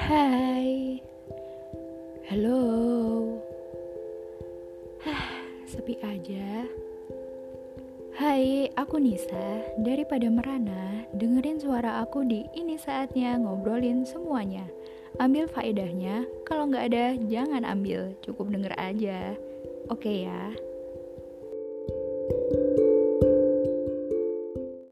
Hai. Halo. Hah, sepi aja. Hai, aku Nisa. Daripada merana, dengerin suara aku di ini saatnya ngobrolin semuanya. Ambil faedahnya, kalau nggak ada jangan ambil, cukup denger aja. Oke ya. thank you